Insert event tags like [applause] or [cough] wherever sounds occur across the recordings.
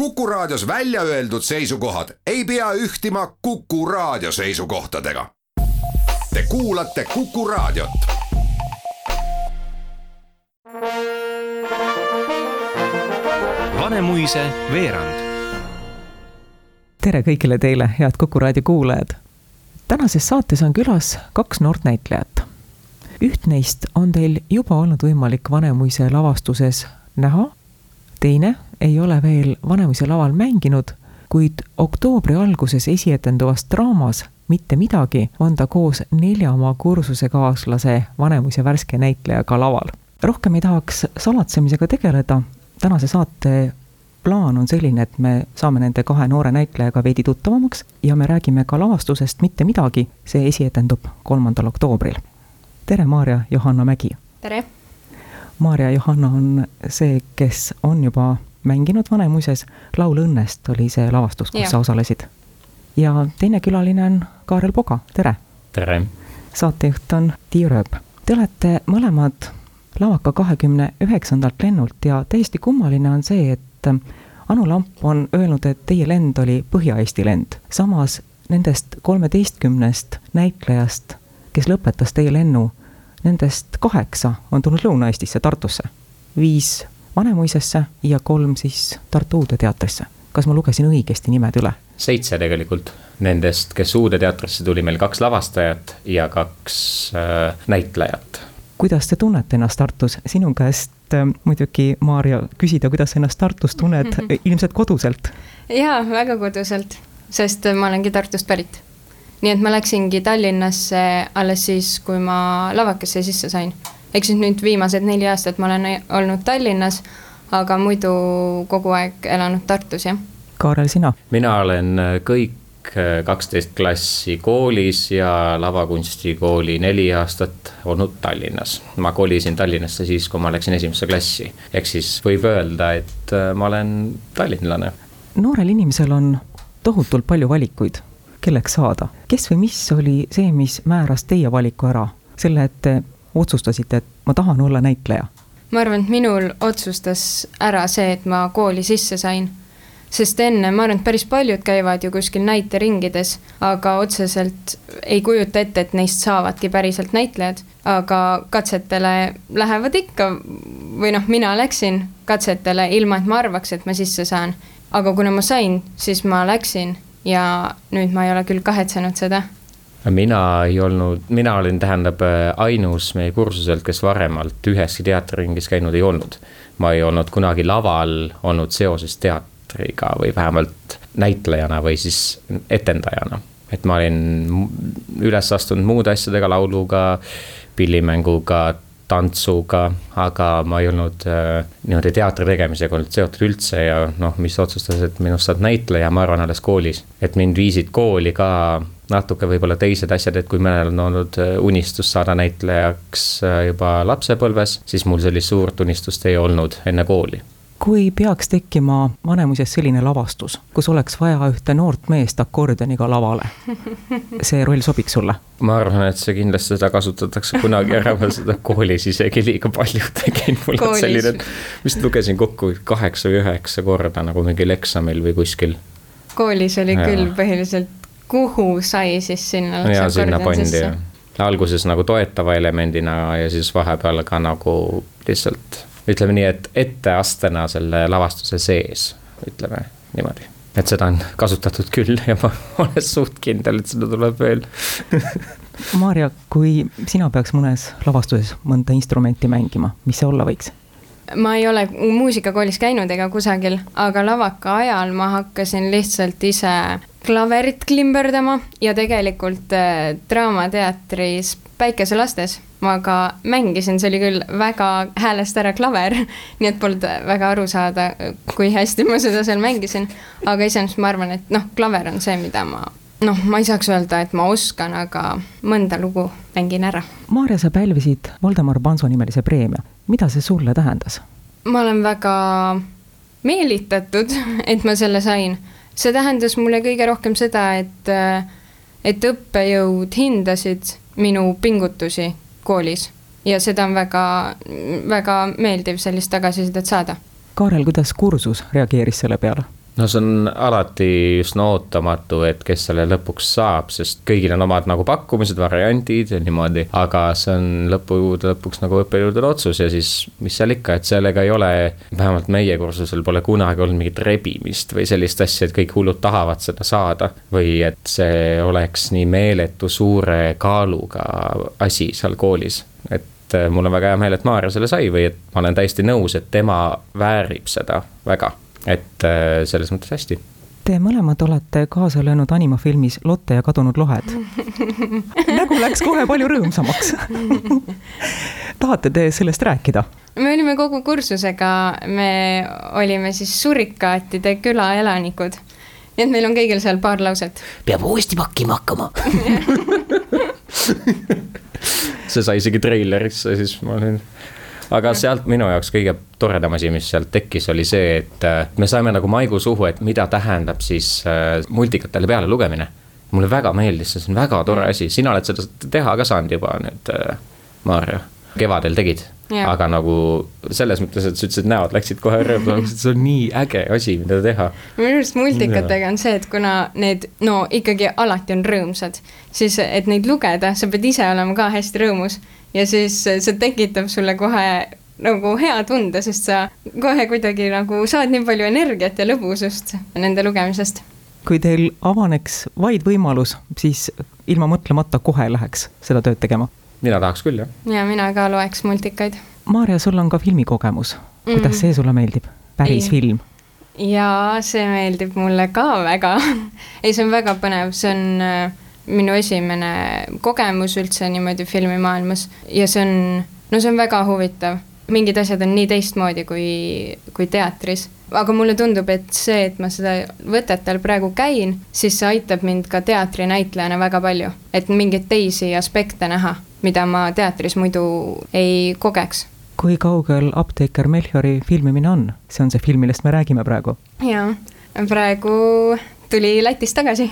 Kuku Raadios välja öeldud seisukohad ei pea ühtima Kuku Raadio seisukohtadega. Te kuulate Kuku Raadiot. Vanemuise veerand. tere kõigile teile, head Kuku raadio kuulajad. tänases saates on külas kaks noort näitlejat. üht neist on teil juba olnud võimalik Vanemuise lavastuses näha, teine ei ole veel Vanemuise laval mänginud, kuid oktoobri alguses esietenduvas draamas Mitte midagi on ta koos nelja oma kursusekaaslase Vanemuise värske näitlejaga laval. rohkem ei tahaks salatsemisega tegeleda, tänase saate plaan on selline, et me saame nende kahe noore näitlejaga veidi tuttavamaks ja me räägime ka lavastusest Mitte midagi, see esietendub kolmandal oktoobril. tere, Maarja Johanna Mägi! tere! Maarja Johanna on see, kes on juba mänginud Vanemuises, Laul õnnest oli see lavastus, kus Ja. sa osalesid. ja teine külaline on Kaarel Poga, tere! tere! saatejuht on Tiia Rööp. Te olete mõlemad lavaka kahekümne üheksandalt lennult ja täiesti kummaline on see, et Anu Lamp on öelnud, et teie lend oli Põhja-Eesti lend. samas nendest kolmeteistkümnest näitlejast, kes lõpetas teie lennu, nendest kaheksa on tulnud Lõuna-Eestisse, Tartusse. viis Vanemuisesse ja kolm siis Tartu Uude Teatrisse. kas ma lugesin õigesti nimed üle? seitse tegelikult. Nendest, kes Uude teatrisse tuli, meil kaks lavastajat ja kaks äh, näitlejat. kuidas te tunnete ennast Tartus, sinu käest äh, muidugi, Maarja, küsida, kuidas sa ennast Tartus tunned [laughs] ilmselt koduselt. jaa, väga koduselt, sest ma olengi Tartust pärit. nii et ma läksingi Tallinnasse alles siis, kui ma lavakasse sisse sain. Ehk siis nüüd viimased neli aastat ma olen olnud Tallinnas, aga muidu kogu aeg elanud Tartus, jah. Kaarel, sina? mina olen äh, kõik äh, kaksteist klassi koolis ja lavakunstikooli neli aastat olnud Tallinnas. ma kolisin Tallinnasse siis, kui ma läksin esimesse klassi. ehk siis võib öelda, et äh, ma olen tallinlane. noorel inimesel on tohutult palju valikuid, kelleks saada. kes või mis oli see, mis määras teie valiku ära? selle, et otsustasite, et ma tahan olla näitleja. ma arvan, et minul otsustas ära see, et ma kooli sisse sain. sest enne, ma arvan, et päris paljud käivad ju kuskil näiteringides, aga otseselt ei kujuta ette, et neist saavadki päriselt näitlejad. aga katsetele lähevad ikka või noh, mina läksin katsetele ilma, et ma arvaks, et ma sisse saan. aga kuna ma sain, siis ma läksin ja nüüd ma ei ole küll kahetsenud seda mina ei olnud, mina olin, tähendab, ainus meie kursuselt, kes varemalt üheski teatriringis käinud ei olnud. ma ei olnud kunagi laval olnud seoses teatriga või vähemalt näitlejana või siis etendajana. et ma olin üles astunud muude asjadega, lauluga, pillimänguga, tantsuga, aga ma ei olnud äh, niimoodi teatri tegemisega olnud seotud üldse ja noh, mis otsustas, et minust saab näitleja, ma arvan, alles koolis. et mind viisid kooli ka natuke võib-olla teised asjad, et kui mõnel on olnud äh, unistus saada näitlejaks äh, juba lapsepõlves, siis mul sellist suurt unistust ei olnud enne kooli kui peaks tekkima Vanemuises selline lavastus, kus oleks vaja ühte noort meest akordioniga lavale, [laughs] see roll sobiks sulle? ma arvan, et see kindlasti seda kasutatakse kunagi ära, ma seda koolis isegi liiga palju tegin, mul on selline, vist lugesin kokku kaheksa või üheksa korda nagu mingil eksamil või kuskil. koolis oli Jaa. küll põhiliselt, kuhu sai siis sinna ja sinna pandi sisse? ja alguses nagu toetava elemendina ja siis vahepeal ka nagu lihtsalt ütleme nii, et etteastena selle lavastuse sees, ütleme niimoodi. et seda on kasutatud küll ja ma [laughs] olen suht kindel, et seda tuleb veel Maarja, kui sina peaks mõnes lavastuses mõnda instrumenti mängima, mis see olla võiks? Ma ei ole muusikakoolis käinud ega kusagil, aga lavaka ajal ma hakkasin lihtsalt ise klaverit klimberdama ja tegelikult äh, Draamateatris Päikeselastes ma ka mängisin, see oli küll väga häälest ära klaver, [laughs] nii et polnud väga aru saada, kui hästi ma seda seal mängisin. aga iseenesest ma arvan, et noh, klaver on see, mida ma noh, ma ei saaks öelda, et ma oskan, aga mõnda lugu mängin ära. Maarja, sa pälvisid Voldemar Panso nimelise preemia, mida see sulle tähendas? ma olen väga meelitatud, et ma selle sain. see tähendas mulle kõige rohkem seda, et, et õppejõud hindasid minu pingutusi koolis ja seda on väga, väga meeldiv sellist tagasisidet saada. Kaarel, kuidas kursus reageeris selle peale? No see on alati üsna ootamatu, et kes selle lõpuks saab, sest kõigil on omad nagu pakkumised, variandid ja niimoodi. aga see on lõppude lõpuks nagu õppejõudude otsus ja siis, mis seal ikka, et sellega ei ole, vähemalt meie kursusel pole kunagi olnud mingit rebimist või sellist asja, et kõik hullud tahavad seda saada. või et see oleks nii meeletu suure kaaluga asi seal koolis, et mul on väga hea meel, et Maarja selle sai või et ma olen täiesti nõus, et tema väärib seda väga et äh, selles mõttes hästi. Te mõlemad olete kaasa löönud animafilmis Lotte ja kadunud lohed. [laughs] nägu läks kohe palju rõõmsamaks [laughs] tahate te sellest rääkida? me olime kogu kursusega, me olime siis Surikaatide küla elanikud. nii et meil on kõigil seal paar lauset. peab uuesti pakkima hakkama [laughs] see sai isegi treilerisse, siis ma olin aga sealt minu jaoks kõige toredam asi, mis sealt tekkis, oli see, et äh, me saime nagu maigu suhu, et mida tähendab siis äh, multikatele peale lugemine. mulle väga meeldis, see on väga tore asi, sina oled seda teha ka saanud juba nüüd, äh, Maarja, kevadel tegid. Aga nagu selles mõttes, et sa ütlesid, näod läksid kohe rööblamaks, [laughs] et see on nii äge asi, mida teha. minu arust multikatega on see, et kuna need no ikkagi alati on rõõmsad, siis et neid lugeda, sa pead ise olema ka hästi rõõmus ja siis see tekitab sulle kohe nagu hea tunde, sest sa kohe kuidagi nagu saad nii palju energiat ja lõbusust nende lugemisest. kui teil avaneks vaid võimalus, siis ilma mõtlemata kohe läheks seda tööd tegema? Mina tahaks küll, jah. ja mina ka loeks multikaid. Maarja, sul on ka filmikogemus, kuidas mm -hmm. see sulle meeldib, päris Ei. film? jaa, see meeldib mulle ka väga [laughs] ei, see on väga põnev, see on äh, minu esimene kogemus üldse niimoodi filmimaailmas ja see on, no see on väga huvitav. mingid asjad on nii teistmoodi kui, kui teatris. aga mulle tundub, et see, et ma seda võtetel praegu käin, siis see aitab mind ka teatrinäitlejana väga palju. et mingeid teisi aspekte näha, mida ma teatris muidu ei kogeks kui kaugel apteeker Melchiori filmimine on, see on see film, millest me räägime praegu? jaa, praegu tuli Lätist tagasi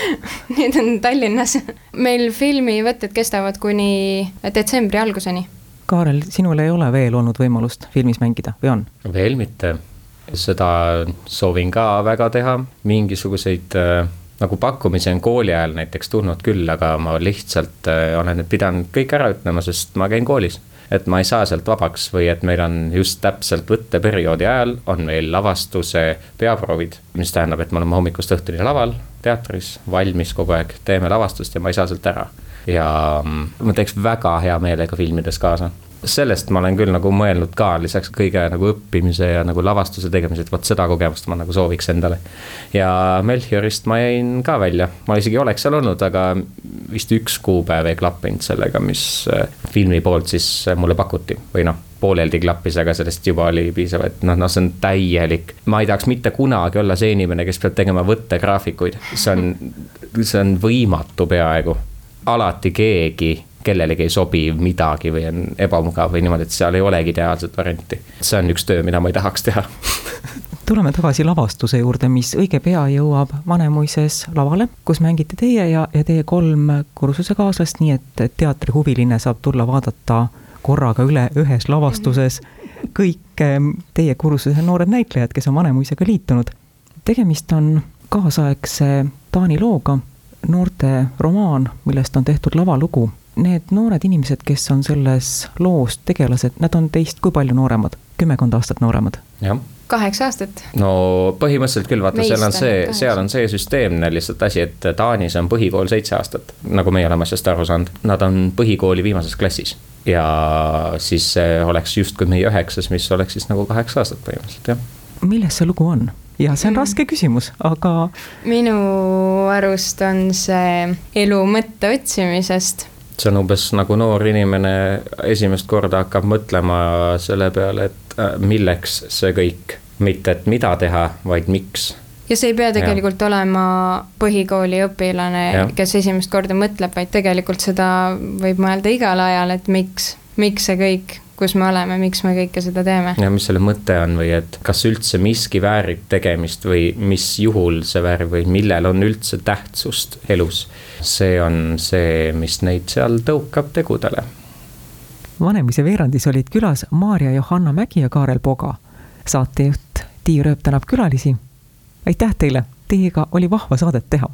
[laughs] nüüd on Tallinnas. meil filmivõtted kestavad kuni detsembri alguseni. Kaarel, sinul ei ole veel olnud võimalust filmis mängida või on? veel mitte, seda soovin ka väga teha, mingisuguseid äh, nagu pakkumisi on kooli ajal näiteks tulnud küll, aga ma lihtsalt äh, olen nüüd pidanud kõik ära ütlema, sest ma käin koolis et ma ei saa sealt vabaks või et meil on just täpselt võtteperioodi ajal on meil lavastuse peaproovid. mis tähendab, et me oleme hommikust õhtuni laval, teatris, valmis kogu aeg, teeme lavastust ja ma ei saa sealt ära. Ja mm, ma teeks väga hea meelega filmides kaasa sellest ma olen küll nagu mõelnud ka, lisaks kõige nagu õppimise ja nagu lavastuse tegemise, et vot seda kogemust ma nagu sooviks endale. ja Melchiorist ma jäin ka välja, ma isegi oleks seal olnud, aga vist üks kuupäev ei klappinud sellega, mis äh, filmi poolt siis mulle pakuti või noh pooleldi klappis, aga sellest juba oli piisav, et noh, noh, see on täielik. ma ei tahaks mitte kunagi olla see inimene, kes peab tegema võttegraafikuid, see on, see on võimatu peaaegu. Alati keegi kellelegi ei sobi midagi või on ebamugav või niimoodi, et seal ei olegi ideaalset varianti. see on üks töö, mida ma ei tahaks teha [laughs] tuleme tagasi lavastuse juurde, mis õige pea jõuab Vanemuises lavale, kus mängite teie ja, ja teie kolm kursusekaaslast, nii et teatrihuviline saab tulla vaadata korraga üle ühes lavastuses kõik ehm, teie kursuse noored näitlejad, kes on Vanemuisega liitunud. tegemist on kaasaegse Taani looga, noorte romaan, millest on tehtud lavalugu need noored inimesed, kes on selles loos tegelased, nad on teist kui palju nooremad? kümmekond aastat nooremad? jah kaheksa aastat. no põhimõtteliselt küll, vaata, seal on see, seal on see süsteemne lihtsalt asi, et Taanis on põhikool seitse aastat, nagu meie oleme asjast aru saanud. Nad on põhikooli viimases klassis ja siis see oleks justkui meie üheksas, mis oleks siis nagu kaheksa aastat põhimõtteliselt, jah. milles see lugu on? ja see on mm. raske küsimus, aga. minu arust on see elu mõtte otsimisest. See on umbes nagu noor inimene esimest korda hakkab mõtlema selle peale, et äh, milleks see kõik, mitte et mida teha, vaid miks. Ja see ei pea tegelikult ja. olema põhikooli õpilane, kes esimest korda mõtleb, vaid tegelikult seda võib mõelda igal ajal, et miks, miks see kõik kus me oleme, miks me kõike seda teeme. ja mis selle mõte on või et kas üldse miski väärib tegemist või mis juhul see väärib või millel on üldse tähtsust elus. see on see, mis neid seal tõukab tegudele. Vanemuise veerandis olid külas Maarja Johanna Mägi ja Kaarel Poga. saatejuht Tiia Rööp tänab külalisi. aitäh teile, teiega oli vahva saadet teha.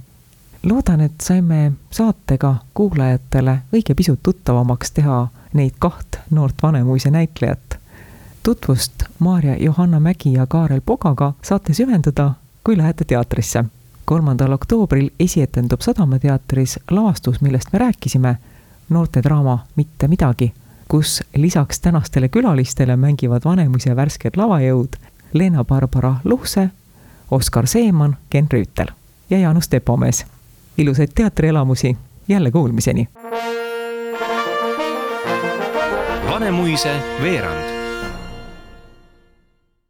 Loodan, et saime saatega kuulajatele õige pisut tuttavamaks teha neid kaht noort Vanemuise näitlejat. tutvust Maarja Johanna Mägi ja Kaarel Pogaga saate süvendada, kui lähete teatrisse. kolmandal oktoobril esietendub Sadamateatris lavastus, millest me rääkisime, noortedraama Mitte midagi, kus lisaks tänastele külalistele mängivad Vanemuise värsked lavajõud Leena-Barbara Luhse, Oskar Seeman, Ken Rüütel ja Jaanus Tepomees. Ilusaid teatrielamusi, jälle kuulmiseni! Vanemuise veerand